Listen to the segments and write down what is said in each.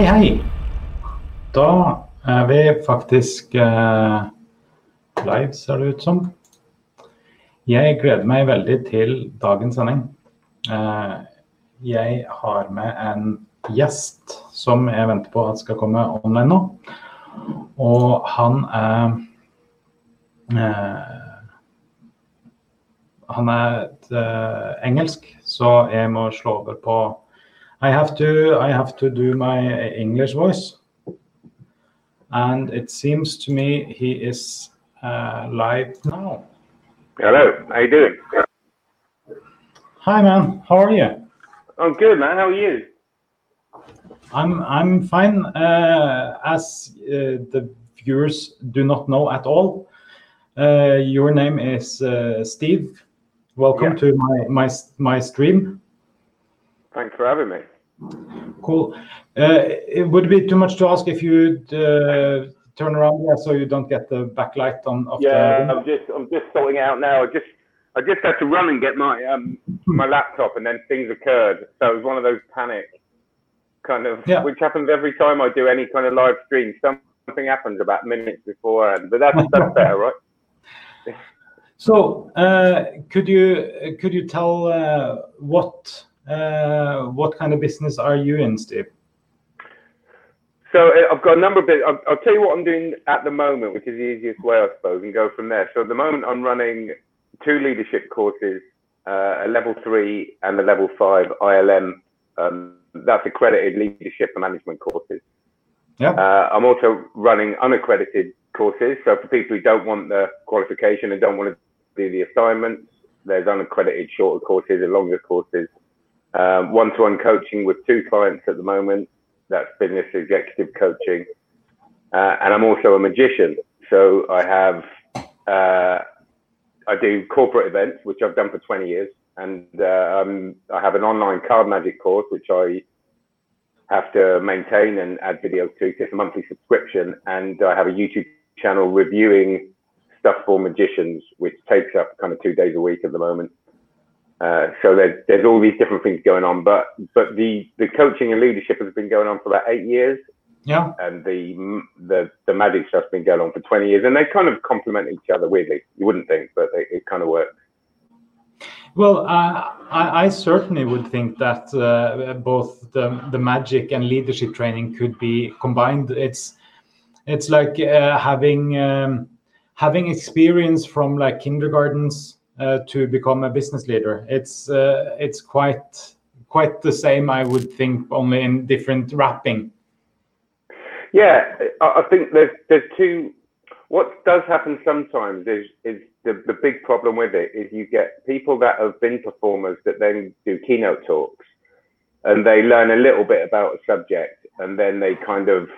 Hei, hei. Da er vi faktisk eh, live, ser det ut som. Jeg gleder meg veldig til dagens sending. Eh, jeg har med en gjest som jeg venter på at skal komme online nå. Og han er eh, Han er eh, engelsk, så jeg må slå over på I have to I have to do my English voice. And it seems to me he is uh, live now. Hello, how you doing? Hi man, how are you? I'm good, man. How are you? I'm I'm fine. Uh, as uh, the viewers do not know at all, uh, your name is uh, Steve. Welcome Yeah. to my my my stream. Thanks for having me. Cool. Uh, it would be too much to ask if you'd uh, turn around yeah, so you don't get the backlight on. Yeah, the I'm just I'm just sorting out now. I just I just had to run and get my um my laptop, and then things occurred. So it was one of those panic kind of, which happens every time I do any kind of live stream. Something happens about minutes beforehand, but that's that's better, right? So, uh, could you could you tell uh, what what kind of business are you in, Steve? So uh, I've got a number of bits. I'll, I'll tell you what I'm doing at the moment, which is the easiest way, I suppose, and go from there. So at the moment, I'm running two leadership courses, uh, a level three and a level five ILM. Um, that's accredited leadership and management courses. Yeah. Uh, I'm also running unaccredited courses. So for people who don't want the qualification and don't want to do the assignments, there's unaccredited shorter courses and longer courses. Um, one-to-one coaching with two clients at the moment. That's business executive coaching. Uh, and I'm also a magician. So I have, uh, I do corporate events, which I've done for 20 years. And uh, um, I have an online card magic course, which I have to maintain and add videos to. It's a monthly subscription. And I have a YouTube channel reviewing stuff for magicians, which takes up kind of two days a week at the moment. Uh, so there's there's all these different things going on, but but the the coaching and leadership has been going on for about eight years, Yeah. and the the the magic stuff's been going on for 20 years, and they kind of complement each other weirdly. You wouldn't think, but they, it kind of works. Well, uh, I, I certainly would think that uh, both the, the magic and leadership training could be combined. It's it's like uh, having um, having experience from like kindergartens to become a business leader. It's uh, it's quite quite the same, I would think, only in different wrapping. Yeah, I, think there's there's two. What does happen sometimes is is the, the big problem with it is you get people that have been performers that then do keynote talks, and they learn a little bit about a subject, and then they kind of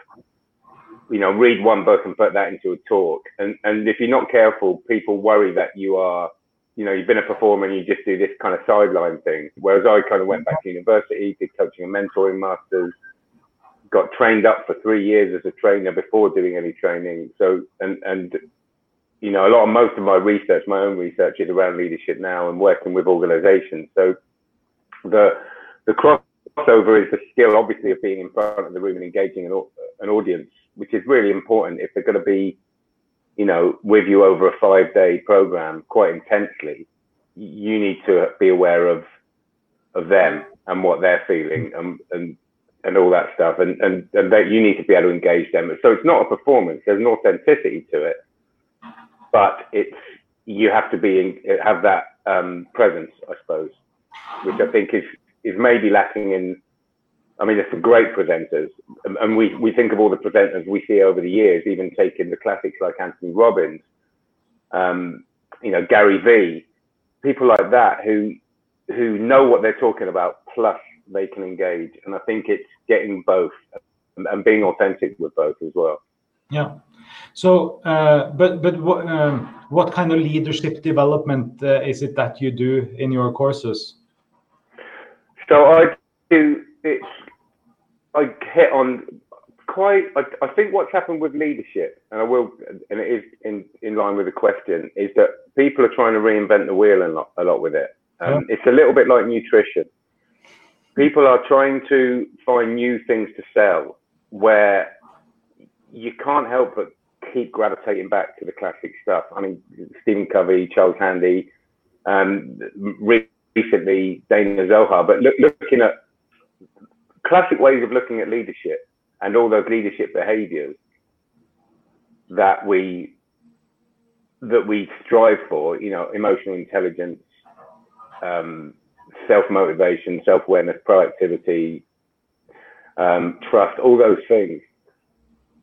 you know read one book and put that into a talk, and and if you're not careful, people worry that you are you know, you've been a performer and you just do this kind of sideline thing. Whereas I kind of went mm-hmm. back to university, did coaching and mentoring masters, got trained up for three years as a trainer before doing any training. So, and, and, you know, a lot of most of my research, my own research is around leadership now and working with organizations. So the, the crossover is the skill, obviously, of being in front of the room and engaging an, an audience, which is really important if they're going to be you know, with you over a five day program quite intensely, you need to be aware of of them and what they're feeling and and, and all that stuff. And, and and that you need to be able to engage them. So it's not a performance, there's an authenticity to it. But it's you have to be in, have that um, presence, I suppose, which I think is is maybe lacking in I mean, there's some great presenters, and- we, we think of all the presenters we see over the years, even taking the classics like Anthony Robbins, um, you know, Gary Vee, people like that who who know what they're talking about, plus they can engage. And I think it's getting both and, and being authentic with both as well. Yeah. So, uh, but but what um, what kind of leadership development uh, is it that you do in your courses? So I do it's I hit on quite I, I think what's happened with leadership and I will and it is in, in line with the question is that people are trying to reinvent the wheel a lot a lot with it. Um, It's a little bit like nutrition. People are trying to find new things to sell where you can't help but keep gravitating back to the classic stuff. I mean, Stephen Covey, Charles Handy, um, recently Danah Zohar, but look, looking at classic ways of looking at leadership and all those leadership behaviors that we that we strive for, you know, emotional intelligence, um, self motivation, self awareness, proactivity, um, trust, all those things.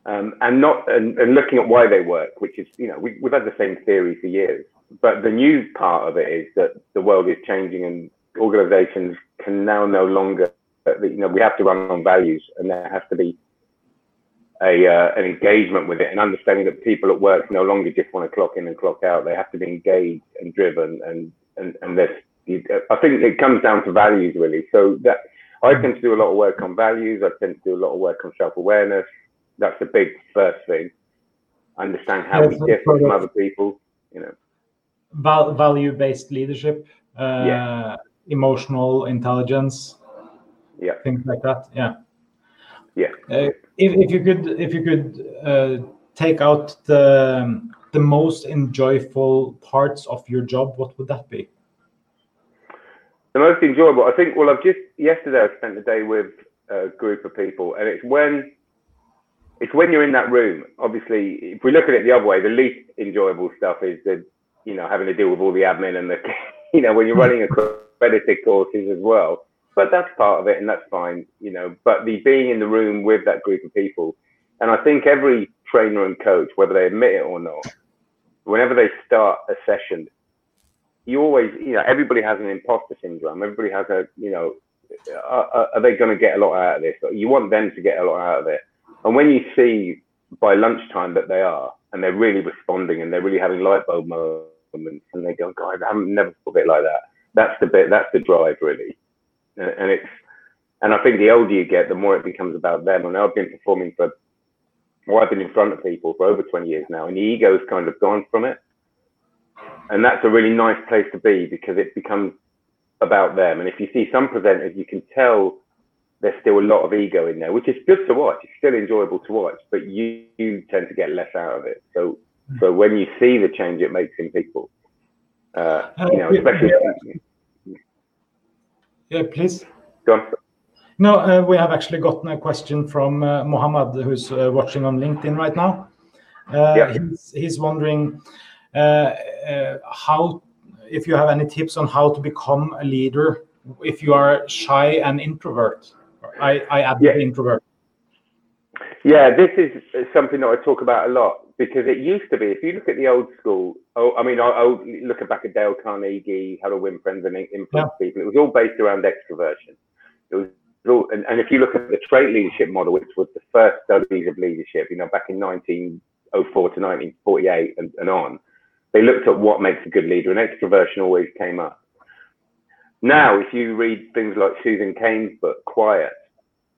Um, and not and, and, looking at why they work, which is you know we, have had the same theory for years. But the new part of it is that the world is changing, and organisations can now no longer you know we have to run on values, and there has to be a uh, an engagement with it, and understanding that people at work no longer just want to clock in and clock out. They have to be engaged and driven, and and and there's I think it comes down to values really. So that I tend to do a lot of work on values. I tend to do a lot of work on self awareness. That's the big first thing. Understand how we differ from other people. You know, Val- value based leadership. Uh, yeah. Emotional intelligence. Yeah. Things like that. Yeah. Yeah. Uh, if, if you could, if you could uh, take out the the most enjoyable parts of your job, what would that be? The most enjoyable, I think. Well, I've just yesterday I spent the day with a group of people, and it's when it's when you're in that room. Obviously, if we look at it the other way, the least enjoyable stuff is the you know having to deal with all the admin and the you know when you're running accredited courses as well. But that's part of it, and that's fine, you know. But the being in the room with that group of people, and I think every trainer and coach, whether they admit it or not, whenever they start a session, you always, you know, everybody has an imposter syndrome. Everybody has a, you know, are, are they going to get a lot out of this? You want them to get a lot out of it. And when you see by lunchtime that they are, and they're really responding, and they're really having light bulb moments, and they go, "God, I haven't never thought of it like that." That's the bit. That's the drive, really. And it's, and I think the older you get, the more it becomes about them. And I've been performing for, well, I've been in front of people for over 20 years now, and the ego's kind of gone from it and that's a really nice place to be because it becomes about them. And if you see some presenters, you can tell there's still a lot of ego in there, which is good to watch. It's still enjoyable to watch, but you, you tend to get less out of it. So, so when you see the change it makes in people, uh, you know, especially. Yeah, please. Go. No, uh, we have actually gotten a question from uh, Mohammed, who's uh, watching on LinkedIn right now. Uh, yeah. He's, he's wondering uh, uh, how if you have any tips on how to become a leader if you are shy and introvert. I, I add yeah. introvert. Yeah, this is something that I talk about a lot because it used to be. If you look at the old school, oh, I mean, I, will look back at Dale Carnegie, how to win friends and influence yeah. people. It was all based around extroversion. It was all, and, and, if you look at the trait leadership model, which was the first studies of leadership, you know, back in 1904 to 1948 and, and on, they looked at what makes a good leader, and extroversion always came up. Now, if you read things like Susan Cain's book, Quiet,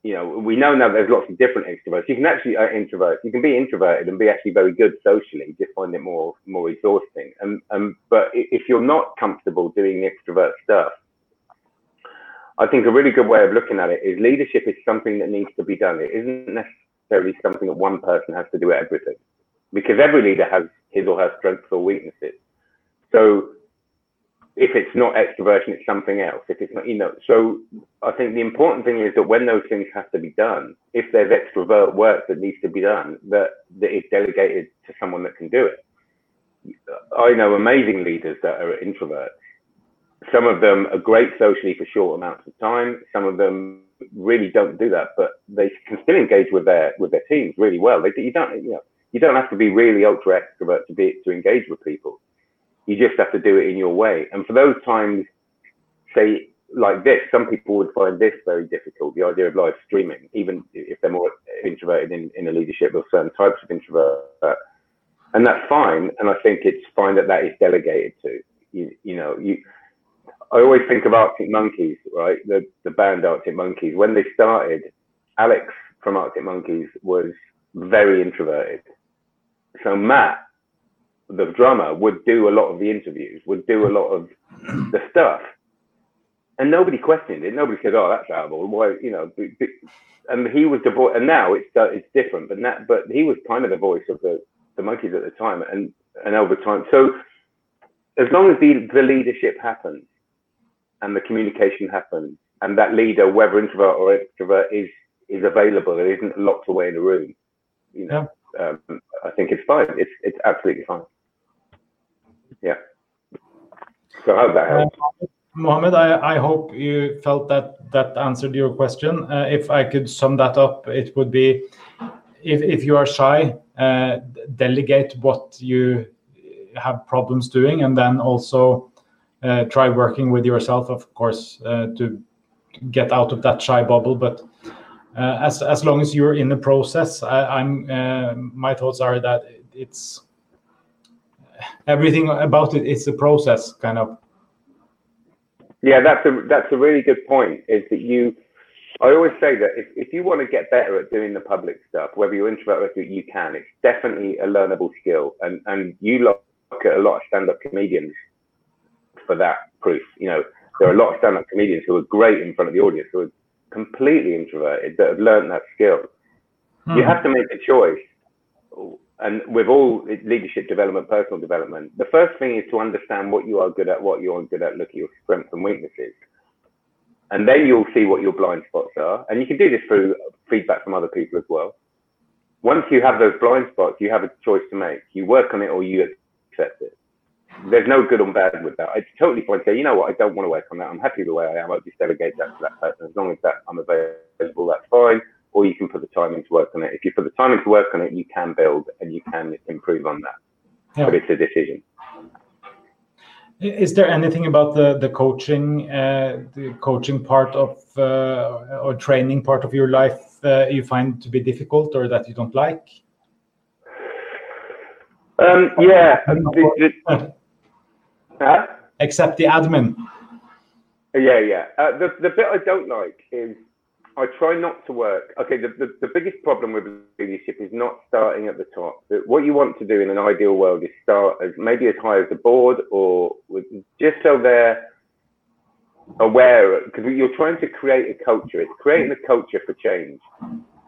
you know, we know now there's lots of different extroverts. You can actually uh, introvert. You can be introverted and be actually very good socially. Just find it more more exhausting. And um, but if you're not comfortable doing the extrovert stuff, I think a really good way of looking at it is leadership is something that needs to be done. It isn't necessarily something that one person has to do everything, because every leader has his or her strengths or weaknesses. So if it's not extroversion, it's something else. If it's not, you know, so I think the important thing is that when those things have to be done, if there's extrovert work that needs to be done, that, that is delegated to someone that can do it. I know amazing leaders that are introverts. Some of them are great socially for short amounts of time. Some of them really don't do that, but they can still engage with their with their teams really well. They, you don't, you know, you don't have to be really ultra extrovert to be to engage with people. You just have to do it in your way. And for those times, say like this, some people would find this very difficult. The idea of live streaming, even if they're more introverted in, in a leadership or certain types of introvert, and that's fine. And I think it's fine that that is delegated to. You, you know, you. I always think of Arctic Monkeys, right? The the band Arctic Monkeys. When they started, Alex from Arctic Monkeys was very introverted so Matt, the drummer, would do a lot of the interviews, would do a lot of the stuff. and nobody questioned it. Nobody said, "Oh, that's horrible." Why, you know? And he was the voice, and now it's uh, it's different. But that, but he was kind of the voice of the the monkeys at the time, and and over time. So as long as the the leadership happens and the communication happens, and that leader, whether introvert or extrovert, is is available, it isn't locked away in a room. You know, yeah. um, I think it's fine. It's it's absolutely fine. Yeah. So I hope that helps. Uh, Mohammed, I, I hope you felt that that answered your question. Uh, if I could sum that up, it would be if, if you are shy, uh, delegate what you have problems doing, and then also uh, try working with yourself, of course, uh, to get out of that shy bubble. But uh, as as long as you're in the process, I, am uh, my thoughts are that it's everything about it. It's a process, kind of yeah, that's a that's a really good point. Is that you? I always say that if, if you want to get better at doing the public stuff, whether you're introvert or you can, it's definitely a learnable skill. And and you look at a lot of stand-up comedians for that proof. You know, there are a lot of stand-up comedians who are great in front of the audience who are completely introverted that have learned that skill. Hmm. You have to make a choice and with all leadership development, personal development, the first thing is to understand what you are good at, what you aren't good at, look at your strengths and weaknesses. And then you'll see what your blind spots are. And you can do this through feedback from other people as well. Once you have those blind spots, you have a choice to make. You work on it or you accept it. There's no good or bad with that. It's totally fine to say, you know what, I don't want to work on that. I'm happy the way I am. I'll just delegate that to that person. As long as that I'm available, that's fine or you can put the time into work on it. If you put the time into work on it, you can build and you can improve on that. Yeah. But it's a decision. Is there anything about the the coaching, uh, the coaching part of uh, or training part of your life uh, you find to be difficult or that you don't like? Um, yeah. The, the, huh? Except the admin. Yeah, yeah. Uh, the the bit I don't like is I try not to work. Okay, the, the, the, biggest problem with leadership is not starting at the top. What you want to do in an ideal world is start as maybe as high as the board or with, just so they're aware, because you're trying to create a culture. It's creating a culture for change.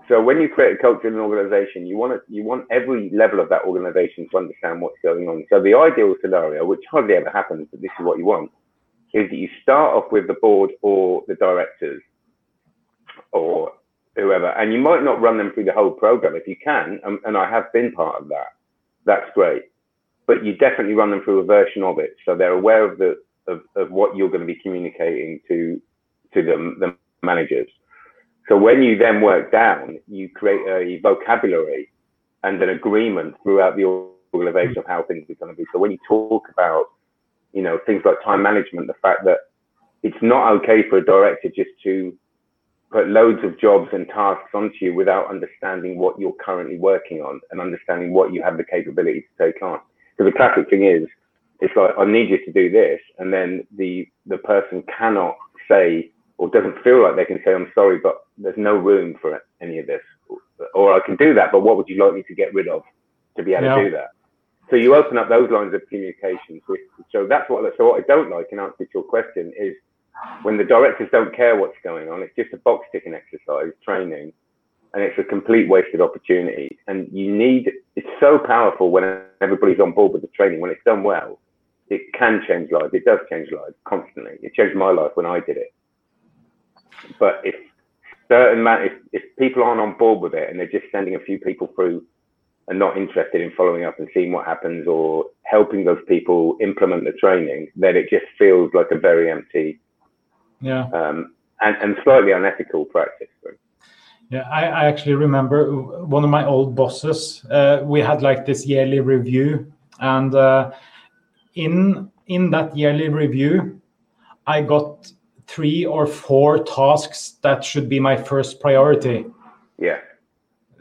So when you create a culture in an organization, you want to, you want every level of that organization to understand what's going on. So the ideal scenario, which hardly ever happens, but this is what you want, is that you start off with the board or the directors or whoever, and you might not run them through the whole program. If you can, and, and I have been part of that, that's great. But you definitely run them through a version of it, so they're aware of the of, of what you're going to be communicating to to the, the managers. So when you then work down, you create a vocabulary and an agreement throughout the organization of how things are going to be. So when you talk about, you know, things like time management, the fact that it's not okay for a director just to put loads of jobs and tasks onto you without understanding what you're currently working on and understanding what you have the capability to take on. Because the classic thing is, it's like I need you to do this, and then the the person cannot say or doesn't feel like they can say I'm sorry, but there's no room for any of this, or I can do that, but what would you like me to get rid of to be able yeah. to do that? So you open up those lines of communication. So that's what so what I don't like in answer to your question is when the directors don't care what's going on, it's just a box ticking exercise, training, and it's a complete wasted opportunity. And you need, it's so powerful when everybody's on board with the training. When it's done well, it can change lives. It does change lives constantly. It changed my life when I did it. But if certain man, if, if people aren't on board with it and they're just sending a few people through and not interested in following up and seeing what happens or helping those people implement the training, then it just feels like a very empty yeah. Um, and, and slightly unethical practice yeah I, I actually remember one of my old bosses uh, we had like this yearly review and uh, in in that yearly review i got three or four tasks that should be my first priority. Yeah.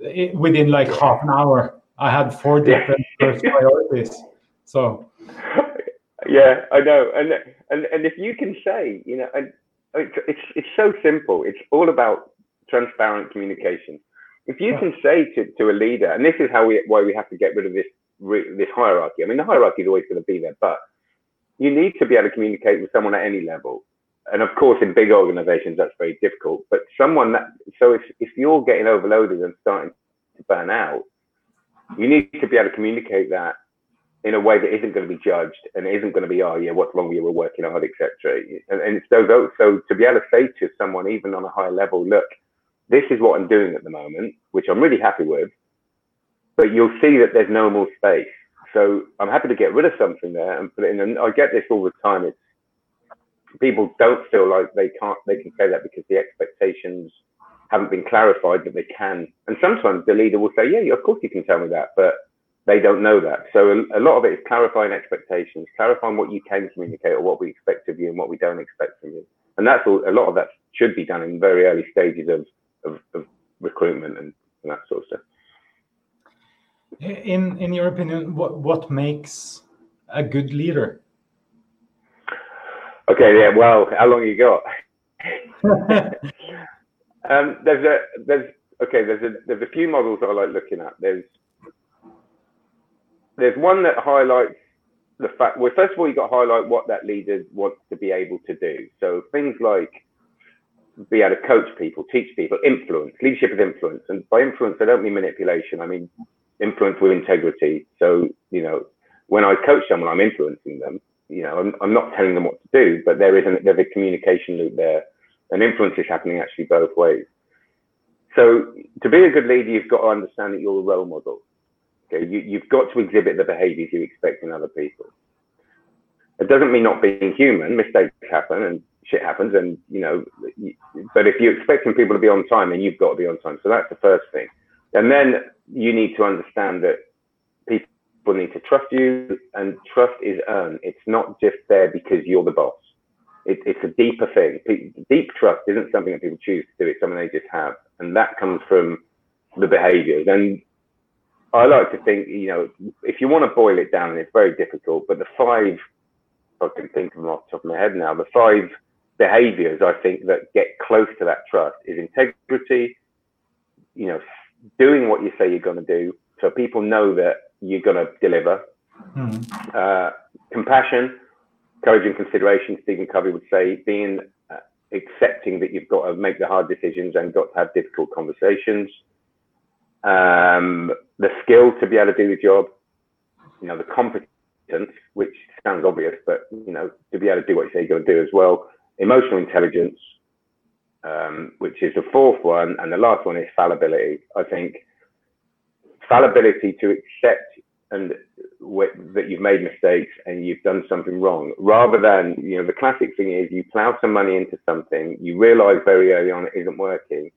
It, within like half an hour i had four different first priorities so. Yeah i know and and and if you can say you know and it's, it's, it's so simple. It's all about transparent communication. If you can say to, to a leader, and this is how we why we have to get rid of this this hierarchy. I mean, the hierarchy is always going to be there, but you need to be able to communicate with someone at any level. and of course, in big organizations, that's very difficult. But someone that, so if, if you're getting overloaded and starting to burn out, you need to be able to communicate that in a way that isn't going to be judged and isn't going to be, oh yeah, what's wrong with you? We're working hard, etc. And, and it's those. So to be able to say to someone, even on a high level, look, this is what I'm doing at the moment, which I'm really happy with, but you'll see that there's no more space. So I'm happy to get rid of something there and put it in. And I get this all the time. It's people don't feel like they can't, they can say that because the expectations haven't been clarified that they can. And sometimes the leader will say, yeah, of course you can tell me that, but they don't know that. So a, a, lot of it is clarifying expectations, clarifying what you can communicate or what we expect of you and what we don't expect from you. And that's all, a lot of that should be done in very early stages of, of, of recruitment and, and, that sort of stuff. In in your opinion, what what makes a good leader? Okay, yeah. Well, how long you got? um, there's a there's okay. There's a there's a few models that I like looking at. There's there's one that highlights the fact. Well, first of all, you've got to highlight what that leader wants to be able to do. So things like be able to coach people, teach people, influence. Leadership is influence, and by influence, I don't mean manipulation. I mean influence with integrity. So you know, when I coach someone, I'm influencing them. You know, I'm, I'm not telling them what to do, but there is an, there's a communication loop there, and influence is happening actually both ways. So to be a good leader, you've got to understand that you're a role model. Okay, you, you've got to exhibit the behaviors you expect in other people. It doesn't mean not being human. Mistakes happen and shit happens, and you know. But if you're expecting people to be on time, then you've got to be on time. So that's the first thing. And then you need to understand that people need to trust you, and trust is earned. It's not just there because you're the boss. It, it's a deeper thing. Deep trust isn't something that people choose to do. It's something they just have, and that comes from the behaviors. And I like to think, you know, if you want to boil it down, it's very difficult. But the five, I can think of them off the top of my head now, the five behaviors I think that get close to that trust is integrity, you know, doing what you say you're going to do, so people know that you're going to deliver. Mm. Uh, compassion, courage, and consideration. Stephen Covey would say being uh, accepting that you've got to make the hard decisions and got to have difficult conversations um, the skill to be able to do the job, you know, the competence, which sounds obvious, but you know, to be able to do what you say you're going to do as well. Emotional intelligence, um, which is the fourth one, and the last one is fallibility. I think fallibility to accept and that you've made mistakes and you've done something wrong, rather than you know the classic thing is you plow some money into something, you realise very early on it isn't working,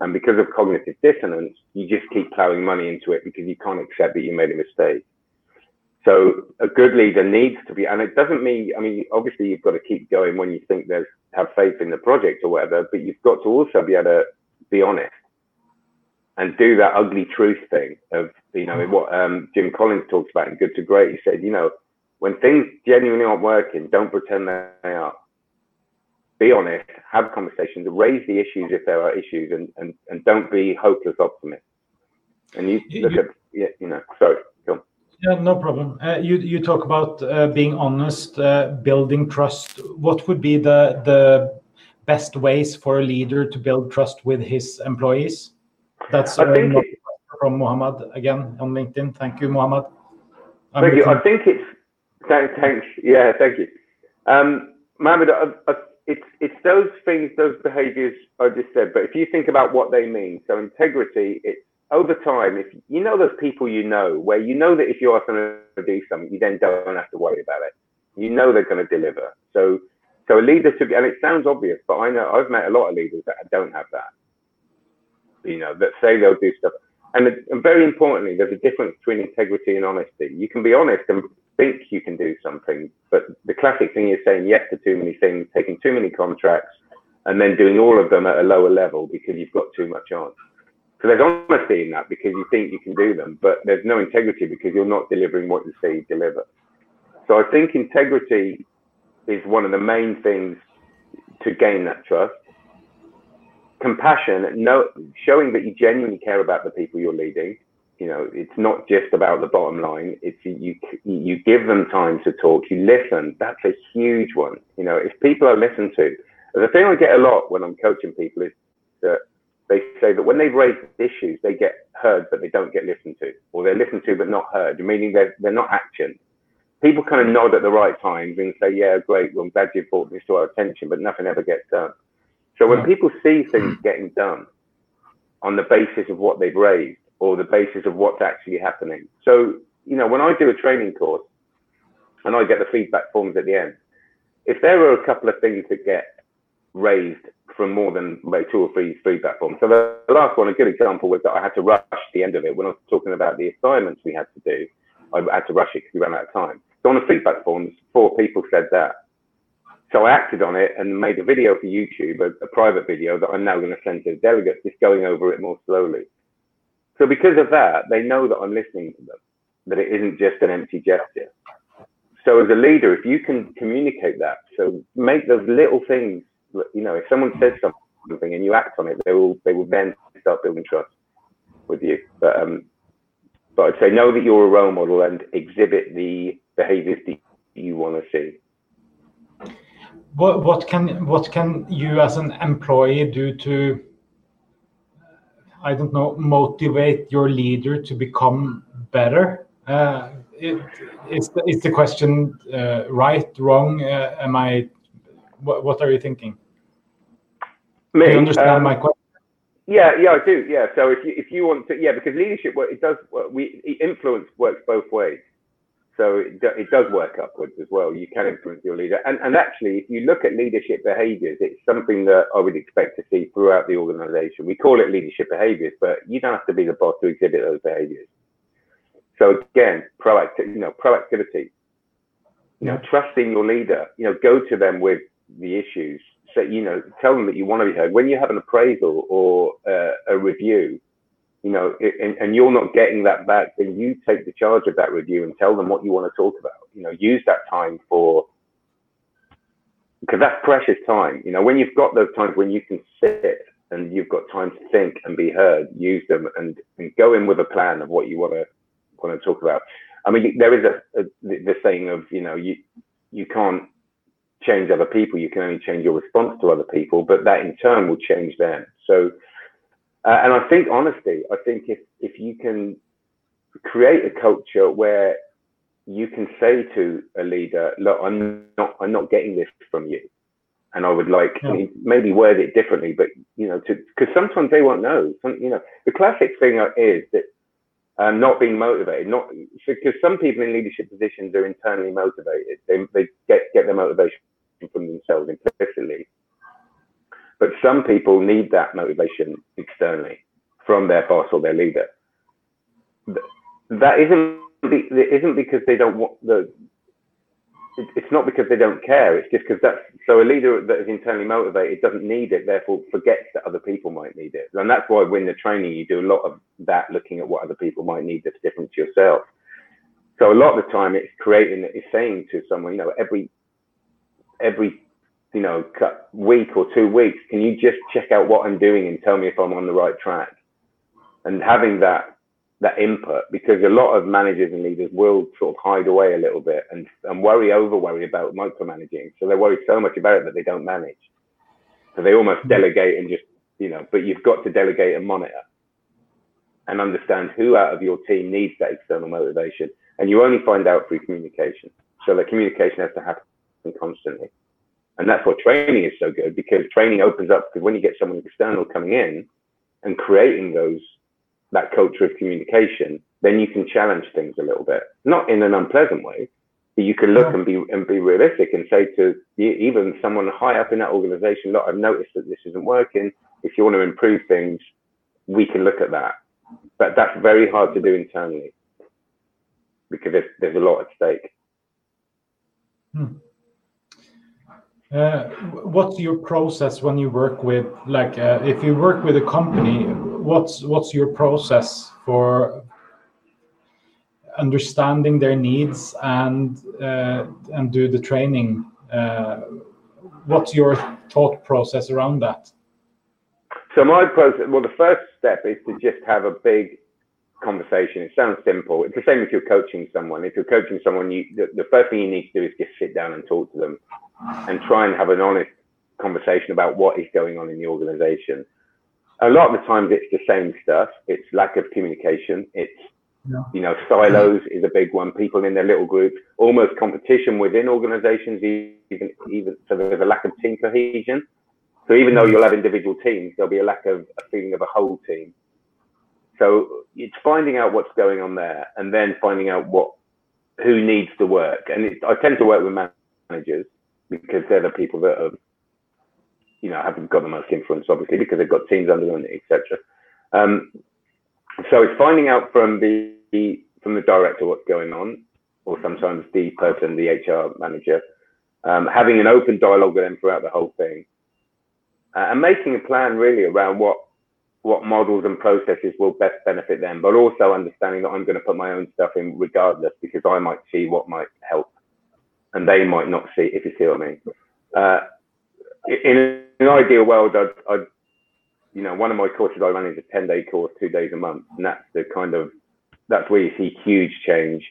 and because of cognitive dissonance, you just keep plowing money into it because you can't accept that you made a mistake. So a good leader needs to be, and it doesn't mean, I mean, obviously you've got to keep going when you think there's, have faith in the project or whatever, but you've got to also be able to be honest and do that ugly truth thing of, you know, what um, Jim Collins talks about in Good to Great. He said, you know, when things genuinely aren't working, don't pretend they are be honest, have conversations, raise the issues if there are issues, and, and, and don't be hopeless optimists. And you look you, at, yeah, you know, sorry, go Yeah, no problem. Uh, you you talk about uh, being honest, uh, building trust. What would be the the best ways for a leader to build trust with his employees? That's think from Muhammad again on LinkedIn. Thank you, Muhammad. I'm thank you. I think it's thanks. Yeah, thank you, um, Mohammed. I, I it's it's those things, those behaviors I just said. But if you think about what they mean, so integrity, it's over time. If you know those people you know, where you know that if you ask them to do something, you then don't have to worry about it. You know they're going to deliver. So so a leader to and it sounds obvious, but I know I've met a lot of leaders that don't have that. You know that say they'll do stuff, and, and very importantly, there's a difference between integrity and honesty. You can be honest and think you can do something, but the classic thing is saying yes to too many things, taking too many contracts, and then doing all of them at a lower level because you've got too much on. So there's honesty in that because you think you can do them, but there's no integrity because you're not delivering what you say you deliver. So I think integrity is one of the main things to gain that trust. Compassion, no, showing that you genuinely care about the people you're leading, You know, it's not just about the bottom line. It's you you give them time to talk. You listen. That's a huge one. You know, if people are listened to, the thing I get a lot when I'm coaching people is that they say that when they've raised issues, they get heard, but they don't get listened to, or they're listened to but not heard, meaning they're they're not action. People kind of nod at the right times and say, "Yeah, great. Well, I'm glad you brought this to our attention," but nothing ever gets done. So when people see things getting done on the basis of what they've raised, or the basis of what's actually happening. So, you know, when I do a training course and I get the feedback forms at the end, if there are a couple of things that get raised from more than like two or three feedback forms. So the, last one, a good example was that I had to rush the end of it when I was talking about the assignments we had to do. I had to rush it because we ran out of time. So on the feedback forms, four people said that. So I acted on it and made a video for YouTube, a, a private video that I'm now going to send to the delegates, just going over it more slowly. So because of that, they know that I'm listening to them, that it isn't just an empty gesture. So as a leader, if you can communicate that, so make those little things, you know, if someone says something and you act on it, they will they will then start building trust with you. But um, but I'd say know that you're a role model and exhibit the behaviors that you want to see. What what can what can you as an employee do to I don't know, motivate your leader to become better? Uh, it, is, the, is the question uh, right, wrong? Uh, am I? What, what are you thinking? Me, do you understand um, my question? Yeah, yeah, I do. Yeah, so if you if you want to, yeah, because leadership work, it does. We influence works both ways. So it, it does work upwards as well. You can influence your leader. And, and actually, if you look at leadership behaviors, it's something that I would expect to see throughout the organization. We call it leadership behaviors, but you don't have to be the boss to exhibit those behaviors. So again, proactive, you know, proactivity, you know, trusting your leader, you know, go to them with the issues. So, you know, tell them that you want to be heard. When you have an appraisal or uh, a review, you know, and, and you're not getting that back, then you take the charge of that review and tell them what you want to talk about. You know, use that time for because that's precious time. You know, when you've got those times when you can sit and you've got time to think and be heard, use them and, and go in with a plan of what you want to want to talk about. I mean, there is a, a the saying of you know you you can't change other people, you can only change your response to other people, but that in turn will change them. So uh, and I think honesty, I think if, if you can create a culture where you can say to a leader, look, I'm not, I'm not getting this from you. And I would like yeah. maybe word it differently, but you know, because sometimes they won't know. Some, you know, the classic thing is that um, not being motivated, not because some people in leadership positions are internally motivated. They they get get their motivation from themselves implicitly, but some people need that motivation externally from their boss or their leader. That isn't it isn't because they don't want the. It's not because they don't care. It's just because that's so a leader that is internally motivated doesn't need it, therefore forgets that other people might need it. And that's why when the training you do a lot of that, looking at what other people might need that's different to yourself. So a lot of the time, it's creating, it's saying to someone, you know, every every you know, week or two weeks, can you just check out what I'm doing and tell me if I'm on the right track? And having that that input, because a lot of managers and leaders will sort of hide away a little bit and, and worry over worry about micromanaging. So they worry so much about it that they don't manage. So they almost delegate and just, you know, but you've got to delegate and monitor and understand who out of your team needs that external motivation. And you only find out through communication. So the communication has to happen constantly. And that's why training is so good because training opens up because when you get someone external coming in and creating those that culture of communication, then you can challenge things a little bit, not in an unpleasant way, but you can look yeah. and be and be realistic and say to even someone high up in that organization, look, I've noticed that this isn't working. If you want to improve things, we can look at that. But that's very hard to do internally because there's, there's a lot at stake. Hmm. Uh, what's your process when you work with like uh, if you work with a company what's what's your process for understanding their needs and uh, and do the training uh, what's your thought process around that so my process well the first step is to just have a big conversation. It sounds simple. It's the same if you're coaching someone. If you're coaching someone, you the, the first thing you need to do is just sit down and talk to them and try and have an honest conversation about what is going on in the organization. A lot of the times it's the same stuff. It's lack of communication. It's yeah. you know silos is a big one. People in their little groups, almost competition within organizations. Even even so, there's a lack of team cohesion. So even though you'll have individual teams, there'll be a lack of a feeling of a whole team. So it's finding out what's going on there, and then finding out what who needs the work. And it, I tend to work with managers because they're the people that have, you know, haven't got the most influence, obviously, because they've got teams under them, etc. Um, so it's finding out from the from the director what's going on, or sometimes the person, the HR manager, um, having an open dialogue with them throughout the whole thing, uh, and making a plan really around what what models and processes will best benefit them, but also understanding that I'm going to put my own stuff in regardless because I might see what might help and they might not see, if you see what I mean. Uh, in an ideal world, I'd, I'd, you know, one of my courses I run is a 10 day course, two days a month. And that's the kind of, that's where you see huge change.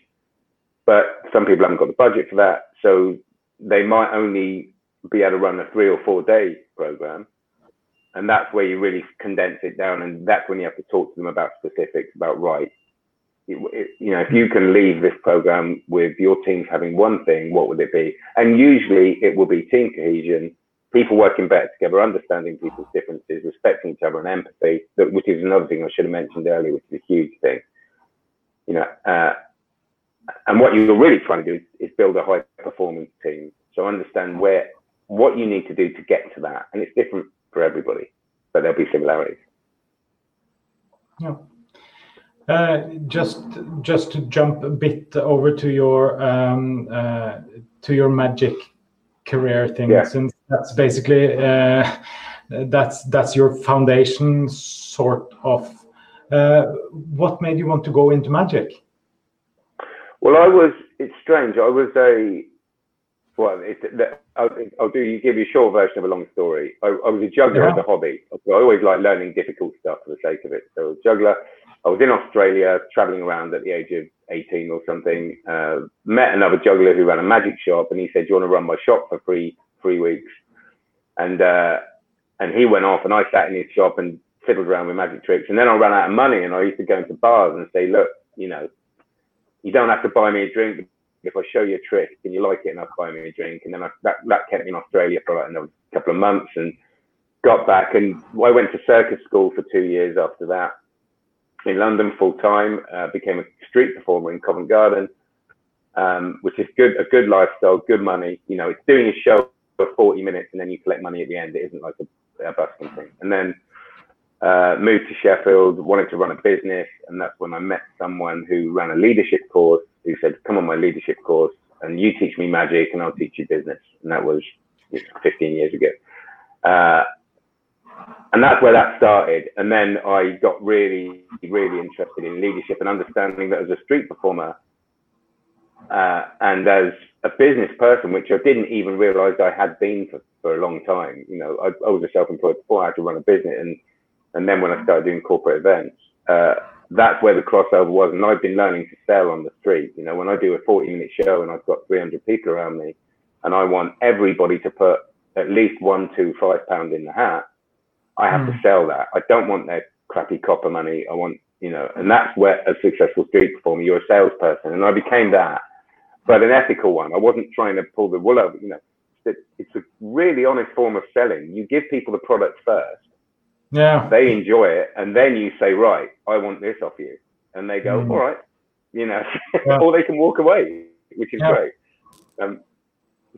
But some people haven't got the budget for that. So they might only be able to run a three or four day program and that's where you really condense it down and that's when you have to talk to them about specifics about right you know if you can leave this program with your teams having one thing what would it be and usually it will be team cohesion people working better together understanding people's differences respecting each other and empathy which is another thing i should have mentioned earlier which is a huge thing you know uh, and what you're really trying to do is, is build a high performance team so understand where what you need to do to get to that and it's different for everybody, but there'll be similarities. Yeah. Uh, just just to jump a bit over to your um, uh, to your magic career thing, since that's basically uh, that's that's your foundation, sort of. Uh, what made you want to go into magic? Well, I was. It's strange. I was a well, it, I'll, I'll, do you give you a short version of a long story. I, I was a juggler as a hobby. I always like learning difficult stuff for the sake of it. So a juggler. I was in Australia, traveling around at the age of 18 or something. Uh, met another juggler who ran a magic shop, and he said, "Do you want to run my shop for three three weeks?" And uh, and he went off, and I sat in his shop and fiddled around with magic tricks. And then I ran out of money, and I used to go into bars and say, "Look, you know, you don't have to buy me a drink if I show you a trick and you like it enough, buy me a drink. And then I, that, that kept me in Australia for like another couple of months and got back. And I went to circus school for two years after that in London full time, uh, became a street performer in Covent Garden, um, which is good, a good lifestyle, good money. You know, it's doing a show for 40 minutes and then you collect money at the end. It isn't like a, a busking thing. And then uh, moved to Sheffield, wanted to run a business, and that's when I met someone who ran a leadership course who said, "Come on my leadership course, and you teach me magic, and I'll teach you business." And that was 15 years ago. Uh, and that's where that started. And then I got really, really interested in leadership and understanding that as a street performer uh, and as a business person, which I didn't even realize I had been for, for a long time. You know, I, I was a self-employed before I had to run a business, and and then when I started doing corporate events, uh, that's where the crossover was. And I've been learning to sell on the street. You know, when I do a 40 minute show and I've got 300 people around me and I want everybody to put at least one, two, five pound in the hat, I have mm. to hmm. sell that. I don't want their crappy copper money. I want, you know, and that's where a successful street performer, you're a salesperson. And I became that, but an ethical one. I wasn't trying to pull the wool over, you know, it's a really honest form of selling. You give people the product first yeah. They enjoy it. And then you say, right, I want this off you. And they go, mm. all right, you know, yeah. or they can walk away, which is yeah. great. Um,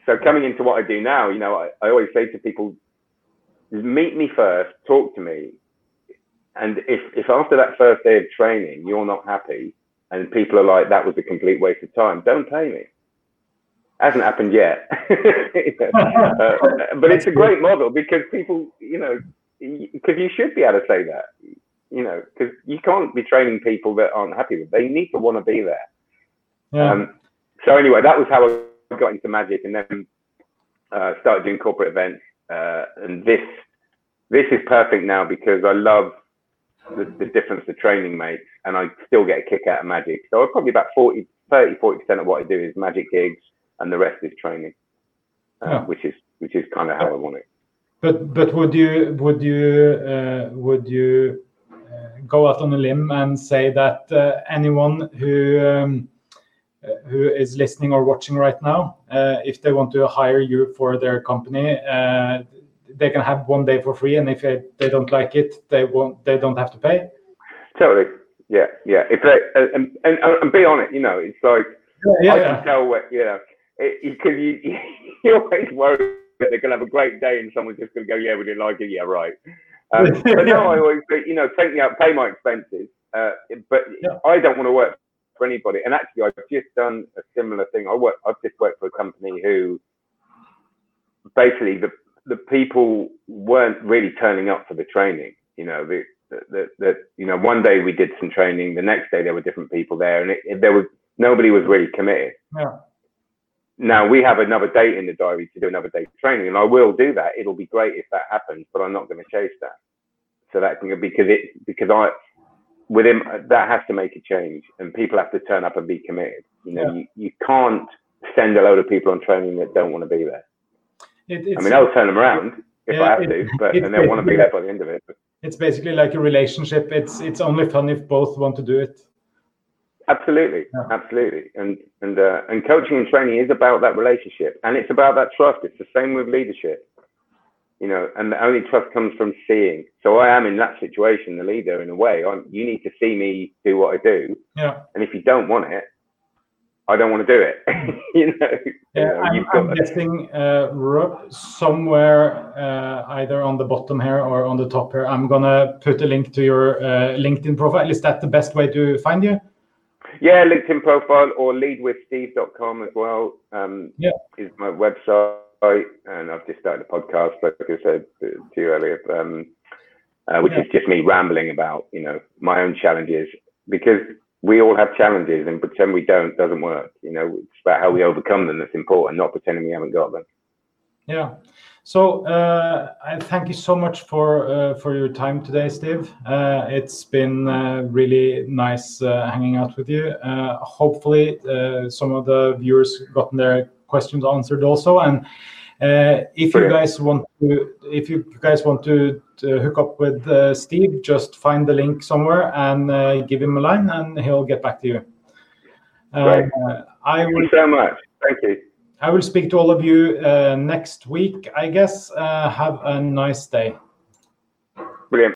so coming into what I do now, you know, I, I always say to people, meet me first, talk to me. And if, if after that first day of training, you're not happy and people are like, that was a complete waste of time, don't pay me hasn't happened yet. uh, but it's a great model because people, you know, because you should be able to say that, you know, because you can't be training people that aren't happy with. They need to want to be there. Yeah. Um, so anyway, that was how I got into magic, and then uh, started doing corporate events. Uh, and this this is perfect now because I love the, the difference the training makes, and I still get a kick out of magic. So probably about 40, 30, 40 percent of what I do is magic gigs, and the rest is training, uh, yeah. which is which is kind of how I want it. But but would you would you uh, would you uh, go out on a limb and say that uh, anyone who um, who is listening or watching right now, uh, if they want to hire you for their company, uh, they can have one day for free, and if they, don't like it, they won't. They don't have to pay. Totally. Yeah. Yeah. If they and and, and be on it, you know, it's like yeah, yeah, I can tell what you know because you, you you always worry that they're going to have a great day and someone's just going to go, yeah, we didn't like it. Yeah, right. Um, but no, I always, you know, take me out, pay my expenses. Uh, but yeah. I don't want to work for anybody. And actually, I've just done a similar thing. I work, I've just worked for a company who basically the the people weren't really turning up for the training. You know, the, the, you know, one day we did some training, the next day there were different people there, and it, it, there was nobody was really committed. Yeah. Now we have another date in the diary to do another day training, and I will do that. It'll be great if that happens, but I'm not going to chase that. So that can because it because I with him that has to make a change, and people have to turn up and be committed. You know, yeah. you, you can't send a load of people on training that don't want to be there. It, I mean, I'll turn them around if yeah, I have it, to, but and they want to be there by the end of it. But. It's basically like a relationship. It's it's only fun if both want to do it. Absolutely, yeah. absolutely, and and uh, and coaching and training is about that relationship, and it's about that trust. It's the same with leadership, you know, and the only trust comes from seeing. So I am in that situation, the leader, in a way. I'm, you need to see me do what I do, yeah. And if you don't want it, I don't want to do it. you know. Yeah, I'm, I'm guessing uh, somewhere uh, either on the bottom here or on the top here. I'm gonna put a link to your uh, LinkedIn profile. Is that the best way to find you? Yeah, LinkedIn profile or leadwithsteve.com as well. Um, yeah, is my website, and I've just started a podcast, like I said to you earlier, um, uh, which yeah. is just me rambling about you know my own challenges because we all have challenges, and pretend we don't doesn't work. You know, it's about how we overcome them that's important, not pretending we haven't got them. Yeah. So uh, I thank you so much for uh, for your time today, Steve. Uh, it's been uh, really nice uh, hanging out with you. Uh, hopefully, some of the viewers gotten their questions answered also. And uh, if you guys want to, if you guys want to, to hook up with uh, Steve, just find the link somewhere and uh, give him a line, and he'll get back to you. Um, Great. I Thank will, you so much. Thank you. I will speak to all of you uh, next week, I guess. Uh, have a nice day. Brilliant.